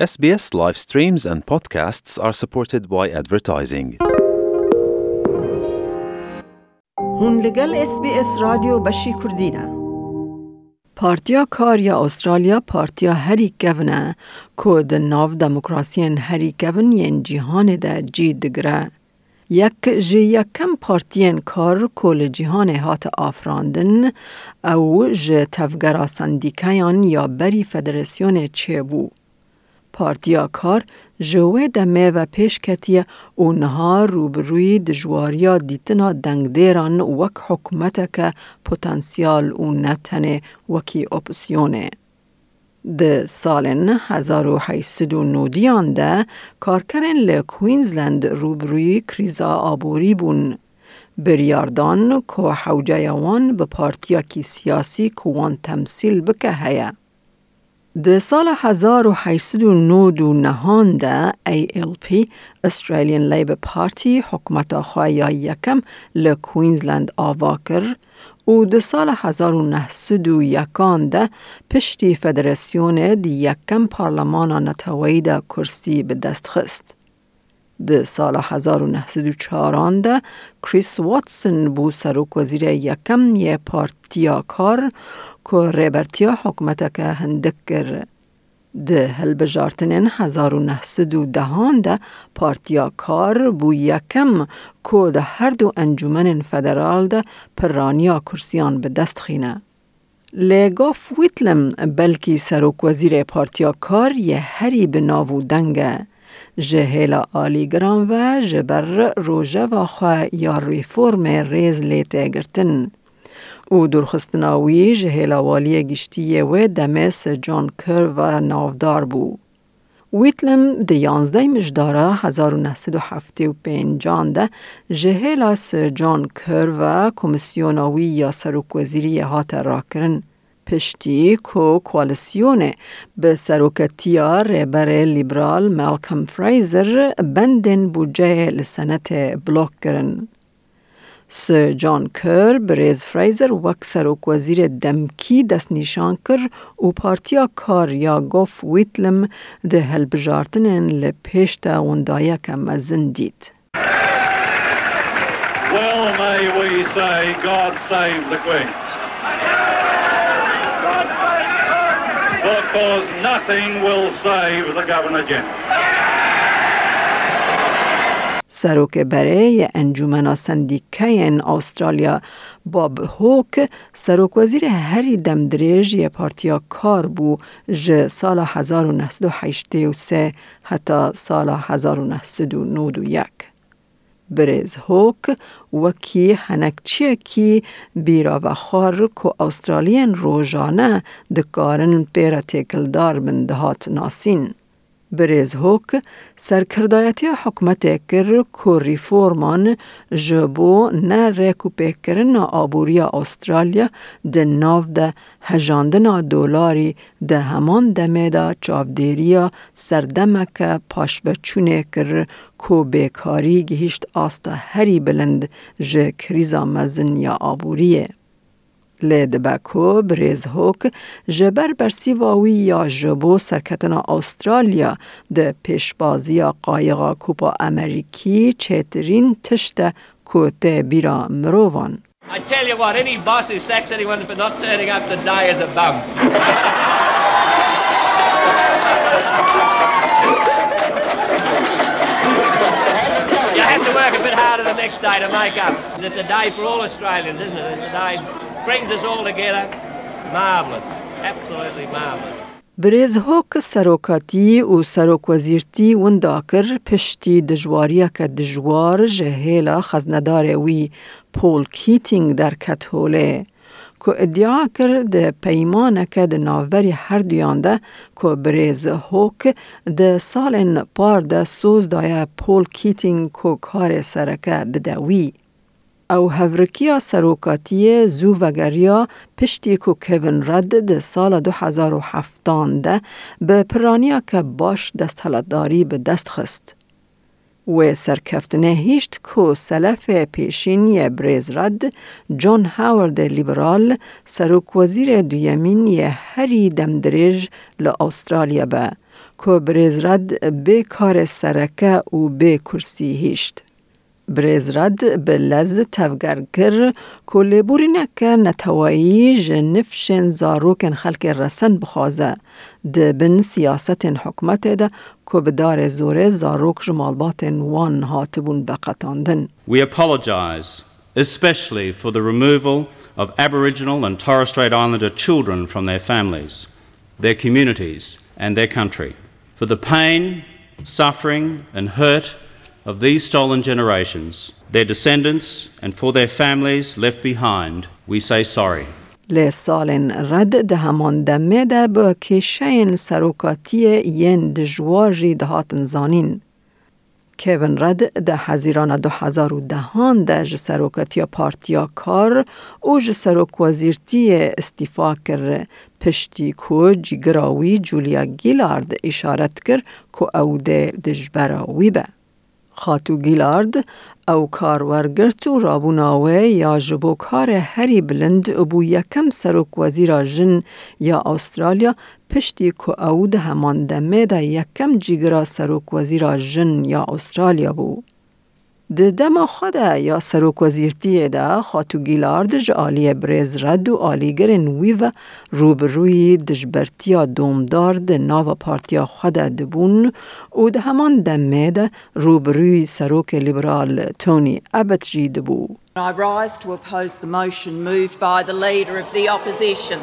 SBS live streams and podcasts are supported by advertising. هون لگل اس بی اس رادیو بشی کردینه پارتیا کار یا استرالیا پارتیا هری گونه که ده ناو دموکراسیین هری گون ین جیهان ده جی دگره. یک جی یکم پارتین کار کل جیهان هات آفراندن او جی تفگرا سندیکیان یا بری فدراسیون چه بو. پارتیا کار جوه دمه و پیش کتیه و نها روبروی دجواریا دیتنا دنگ دیران وک حکومت که پوتنسیال و نتنه وکی اپسیونه. د سالن 1890 ده کارکرین ل کوینزلند روبروی کریزا آبوری بون. بریاردان که حوجه وان به پارتیا کی سیاسی کوان تمثیل بکه هیا. د سال 1899 ده ALP Australian Labour Party حکومت خواهی یکم ل کوینزلند آوا کر و د سال 1901 ده پشتی فدراسیون دی یکم پارلمان نتوی ده کرسی به دست خست. د سال 1904 ده کریس واتسون بو سروک وزیر یکم یه پارتیا کار که ریبرتیا حکومت که هندک کر. ده هلبجارتنین 1910 ده پارتیا کار بو یکم که ده هر دو انجومن فدرال ده پرانیا کرسیان به دست خینه. لگاف ویتلم بلکی سروک وزیر پارتیا کار یه هری به ناو دنگه. جهیلا آلی گران و جبر روژه و خواه یا ریفورم ریز لیته گرتن. او درخستناوی جهیلا والی گشتی و دمس جان کر و نافدار بو. ویتلم د یانزده مجداره 1975 ده جهیلا س جان کر و کمیسیوناوی یا سروک وزیری هات را کرن. پشتی کو کوالسیون به سروکتیا ریبر لیبرال مالکم فریزر بندن بودجه لسنت بلوک کرن. س جان کر بریز فریزر وک سروک وزیر دمکی دست نشان کر و پارتیا کار یا گوف ویتلم ده هلبجارتنن لپیشتا وندایا که مزن دید. Well, may we say, God save the Queen. Because nothing will save the Governor General. سروک برای انجمن سندیکین استرالیا باب هوک سروک وزیر هری دمدریج یه پارتیا کار بو ج سال 1983 حتی سال 1991. برز هوک وکی هنکچی کی بیرا و خار کو استرالین روزانه دکارن پیرا تکلدار بندهات ناسین. برز هوک سرکردایتی حکومت کر کو ریفورمان جبو نه ریکو پیکرن آبوریا استرالیا ده ناو ده هجاندن دولاری ده همان دمه ده چاودیریا سردمک پاش و چونه کر کو بیکاری گهشت آستا هری بلند جه کریزا مزن یا آبوریه. لدبکو بریز هوک جبر برسی واوی یا جبو سرکتنا استرالیا ده پیشبازی قایقا کوپا امریکی چترین تشت کوته بیرا مروان. I tell you what, any boss who sacks anyone for not turning up today is a bum. you have to work a bit harder the next day to make up. It's a day for all Australians, isn't it? It's a day برێزهۆک سەرۆکاتی و سەرۆکوەزیرتی ونداکر پشتی دژواریەکە دژوار ji هێلا خەزنەدارێ wî پۆل کیتینگ دەرکەت هۆلێ. ku iddia kir di peymaneke di navberî herduyan de ku birêz hok di salên par de soz daye Pol Keating ku karê sereke bide wî. او هورکیا سروکاتی زو وگریا پشتی کو کوین رد ده سال 2017 ده به پرانیا که باش دست حلداری به دست خست. و سرکفتنه هیشت کو سلف پیشینی بریز رد جان هاورد لیبرال سروک وزیر دویمین یه هری دمدریج ل استرالیا به که بریز رد به کار سرکه و به کرسی هیشت. بریز رد به لز تفگر کر که لیبوری نکه نتوایی جنفشن زاروکن خلق رسن بخوازه ده بن سیاست حکمت ده که بدار زوره زاروک جمالبات وان هاتبون بقتاندن. We apologise, especially for the removal of Aboriginal and Torres Strait Islander children from their families, their communities, and their country. For the pain, suffering, and hurt of these stolen generations, their descendants, and for their families left behind, we say sorry. لسالن رد ده همان دمه ده با کشین سروکاتی ین دجواری دهاتن زانین. کوین رد ده هزیران دو هزار و دهان ده جه سروکاتی پارتیا کار او جه سروک وزیرتی استیفا کر پشتی کو جیگراوی جولیا گیلارد اشارت کر که او ده دجبراوی به. خاتو گیلارد ئەو کاروەرگرت و ڕابووناوێ یا ji بۆ karê herî bilind bû yekem serokwezîra jin ya Austرالیا piştî ku ew di heman demê de yekem cîgira serokwezîra jin ya Austرالیا bû. ده دما خدا یا سروک وزیرتی ده خاتو گیلارد ج آلی بریز رد و آلیگرن ویو روبروی دجبرتیا دومدار ده ناو پارتیا خدا دبون و ده همان دمه ده روبروی سروک لیبرال تونی ابت جی دبو. I rise to oppose the motion moved by the Leader of the Opposition.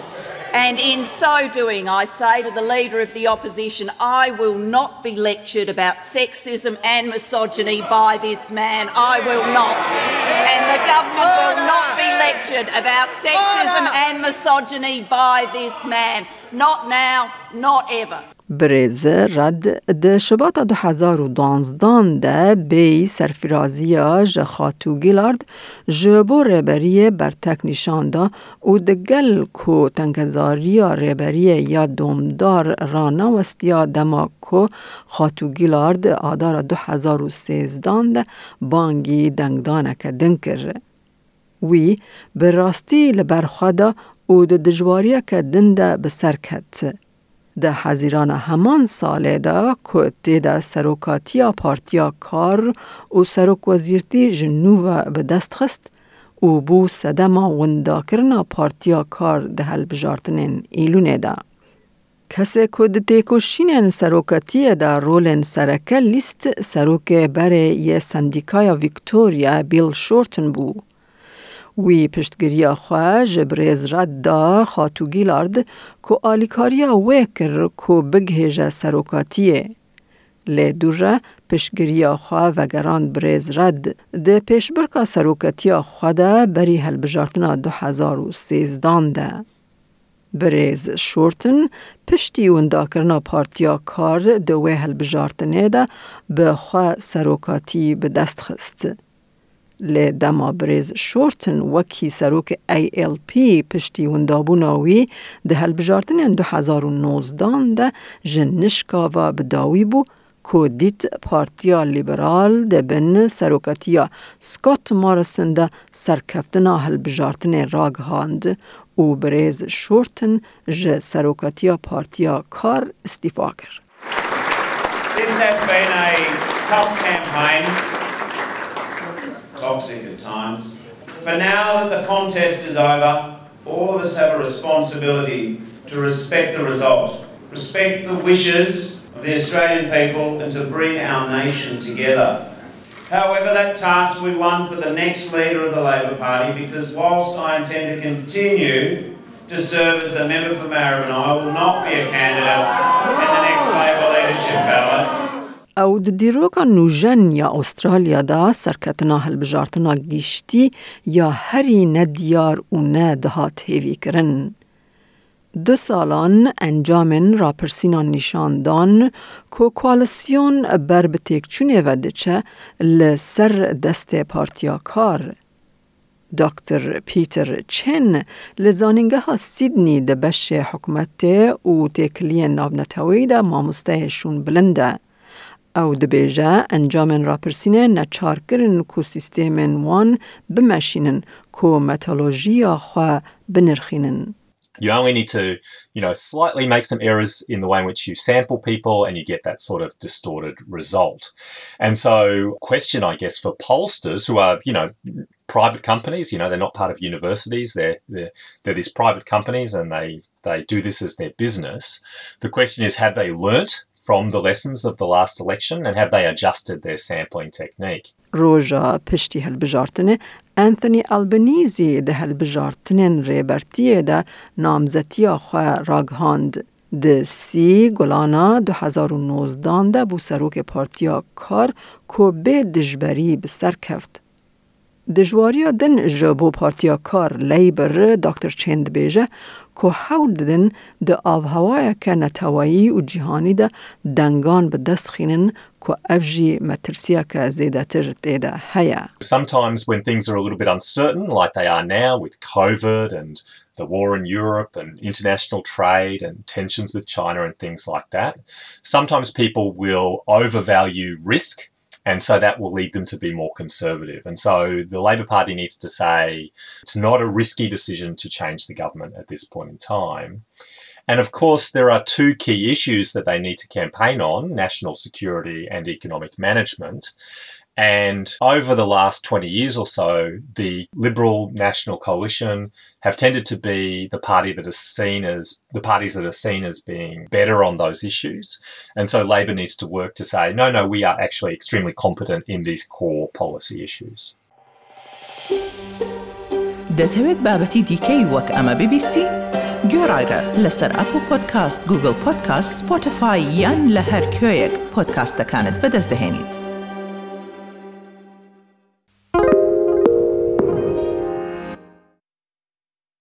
And in so doing, I say to the Leader of the Opposition, I will not be lectured about sexism and misogyny by this man. I will not. And the government will not be lectured about sexism and misogyny by this man. Not now, not ever. بریز رد ده هزار و دانزدان ده بی سرفرازیا ج خاتو گیلارد جبو برتک نشان دا و ده گل کو تنگزاریا ریبری یا دومدار رانا وستیا دما کو خاتو گیلارد آدار دو هزار و سیزدان ده بانگی دنگدانک دنکر. وی به راستی لبرخوادا او د دجواریه که دنده به. ده حزیران همان ساله ده که ده سروکاتیا پارتیا کار و سروک وزیرتی جنوب به دست خست و بو سدما وندا کرنا پارتیا کار ده هل بجارتنین ایلونه ده. کسی که ده تیکوشینن سروکاتی ده رولن سرکه لیست سروک بره یه سندیکای ویکتوریا بیل شورتن بو. وی پشتگیری خواه جبریز رد دا خاتو گیلارد که آلیکاریا وی کر که بگهیجه سروکاتیه. لی دوره پشتگیری خواه وگران بریز رد ده پیشبرکا سروکاتی خواه ده بری هل بجارتنا دو هزار و سیزدان ده. بریز شورتن پشتی وندا کرنا پارتیا کار دوی هل بجارتنه ده به خواه سروکاتی به دست خست. لی دما شورتن وکی سروک ALP پشتی وندابوناوی ده هل بجارتن دو هزار و نوزدان ده جنشکا و بداوی بو که دیت پارتیا لیبرال ده بن سروکتیا سکات مارسن ده سرکفتنا هل بجارتن راگ هاند و بریز شورتن ج سروکتیا پارتیا کار استیفا. This has been a tough campaign, toxic at times. But now that the contest is over, all of us have a responsibility to respect the result, respect the wishes of the Australian people, and to bring our nation together. However, that task we won for the next leader of the Labor Party because whilst I intend to continue to serve as the member for Maribyrnong, I will not be a candidate in the next Labor leadership ballot. او د دیروگا نوژن یا استرالیا دا سرکتنا هل بجارتنا گیشتی یا هری ندیار و نه دهات هیوی کرن. دو سالان انجام راپرسینان نشاندان که کوالسیون بر بتیک چونه وده چه لسر دست پارتیا کار. دکتر پیتر چن لزانینگه ها سیدنی ده بش حکومت و تکلی نابنتوی ده ماموستهشون بلنده. او دبیجه انجام راپرسینه نچار کرن کو سیستم وان بمشینن کو متالوژی خواه بنرخینن. You only need to, you know, slightly make some errors in the way in which you sample people and you get that sort of distorted result. And so, question, I guess, for pollsters who are, you know, private companies, you know, they're not part of universities, they're, they're, they're these private companies and they, they do this as their business. The question is, have they learnt from the lessons of the last election and have they adjusted their sampling technique? روژا پشتی هلبجارتنه انتونی البنیزی ده هلبجارتنین ریبرتیه ده نامزتیا خواه راگهاند ده سی گلانا 2019 ده بو سروک پارتیا کار کو به دجبری بسر کفت. دجواریا دن جبو پارتیا کار لیبر دکتر چند بیجه که حول دن ده آوهوای که نتوایی و جهانی ده دنگان به دست خینن که افجی مترسیا که زیده تر تیده هیا. Sometimes when things are a little bit uncertain, like they are now with COVID and the war in Europe and international trade and tensions with China and things like that, sometimes people will overvalue risk and so that will lead them to be more conservative. And so the Labor Party needs to say it's not a risky decision to change the government at this point in time. And of course, there are two key issues that they need to campaign on national security and economic management. And over the last 20 years or so, the Liberal National Coalition have tended to be the party that is seen as the parties that are seen as being better on those issues. And so Labor needs to work to say, no, no, we are actually extremely competent in these core policy issues. دەتەوێت بابەتی دیکەی وەک ئەمە ببیستی؟ گۆڕایرە لەسەر ئەپ و پۆدکاست گوگل پۆدکاست سپۆتفاای یان لە هەر کوێیەک پۆدکاستەکانت بەدەست دەێنیت.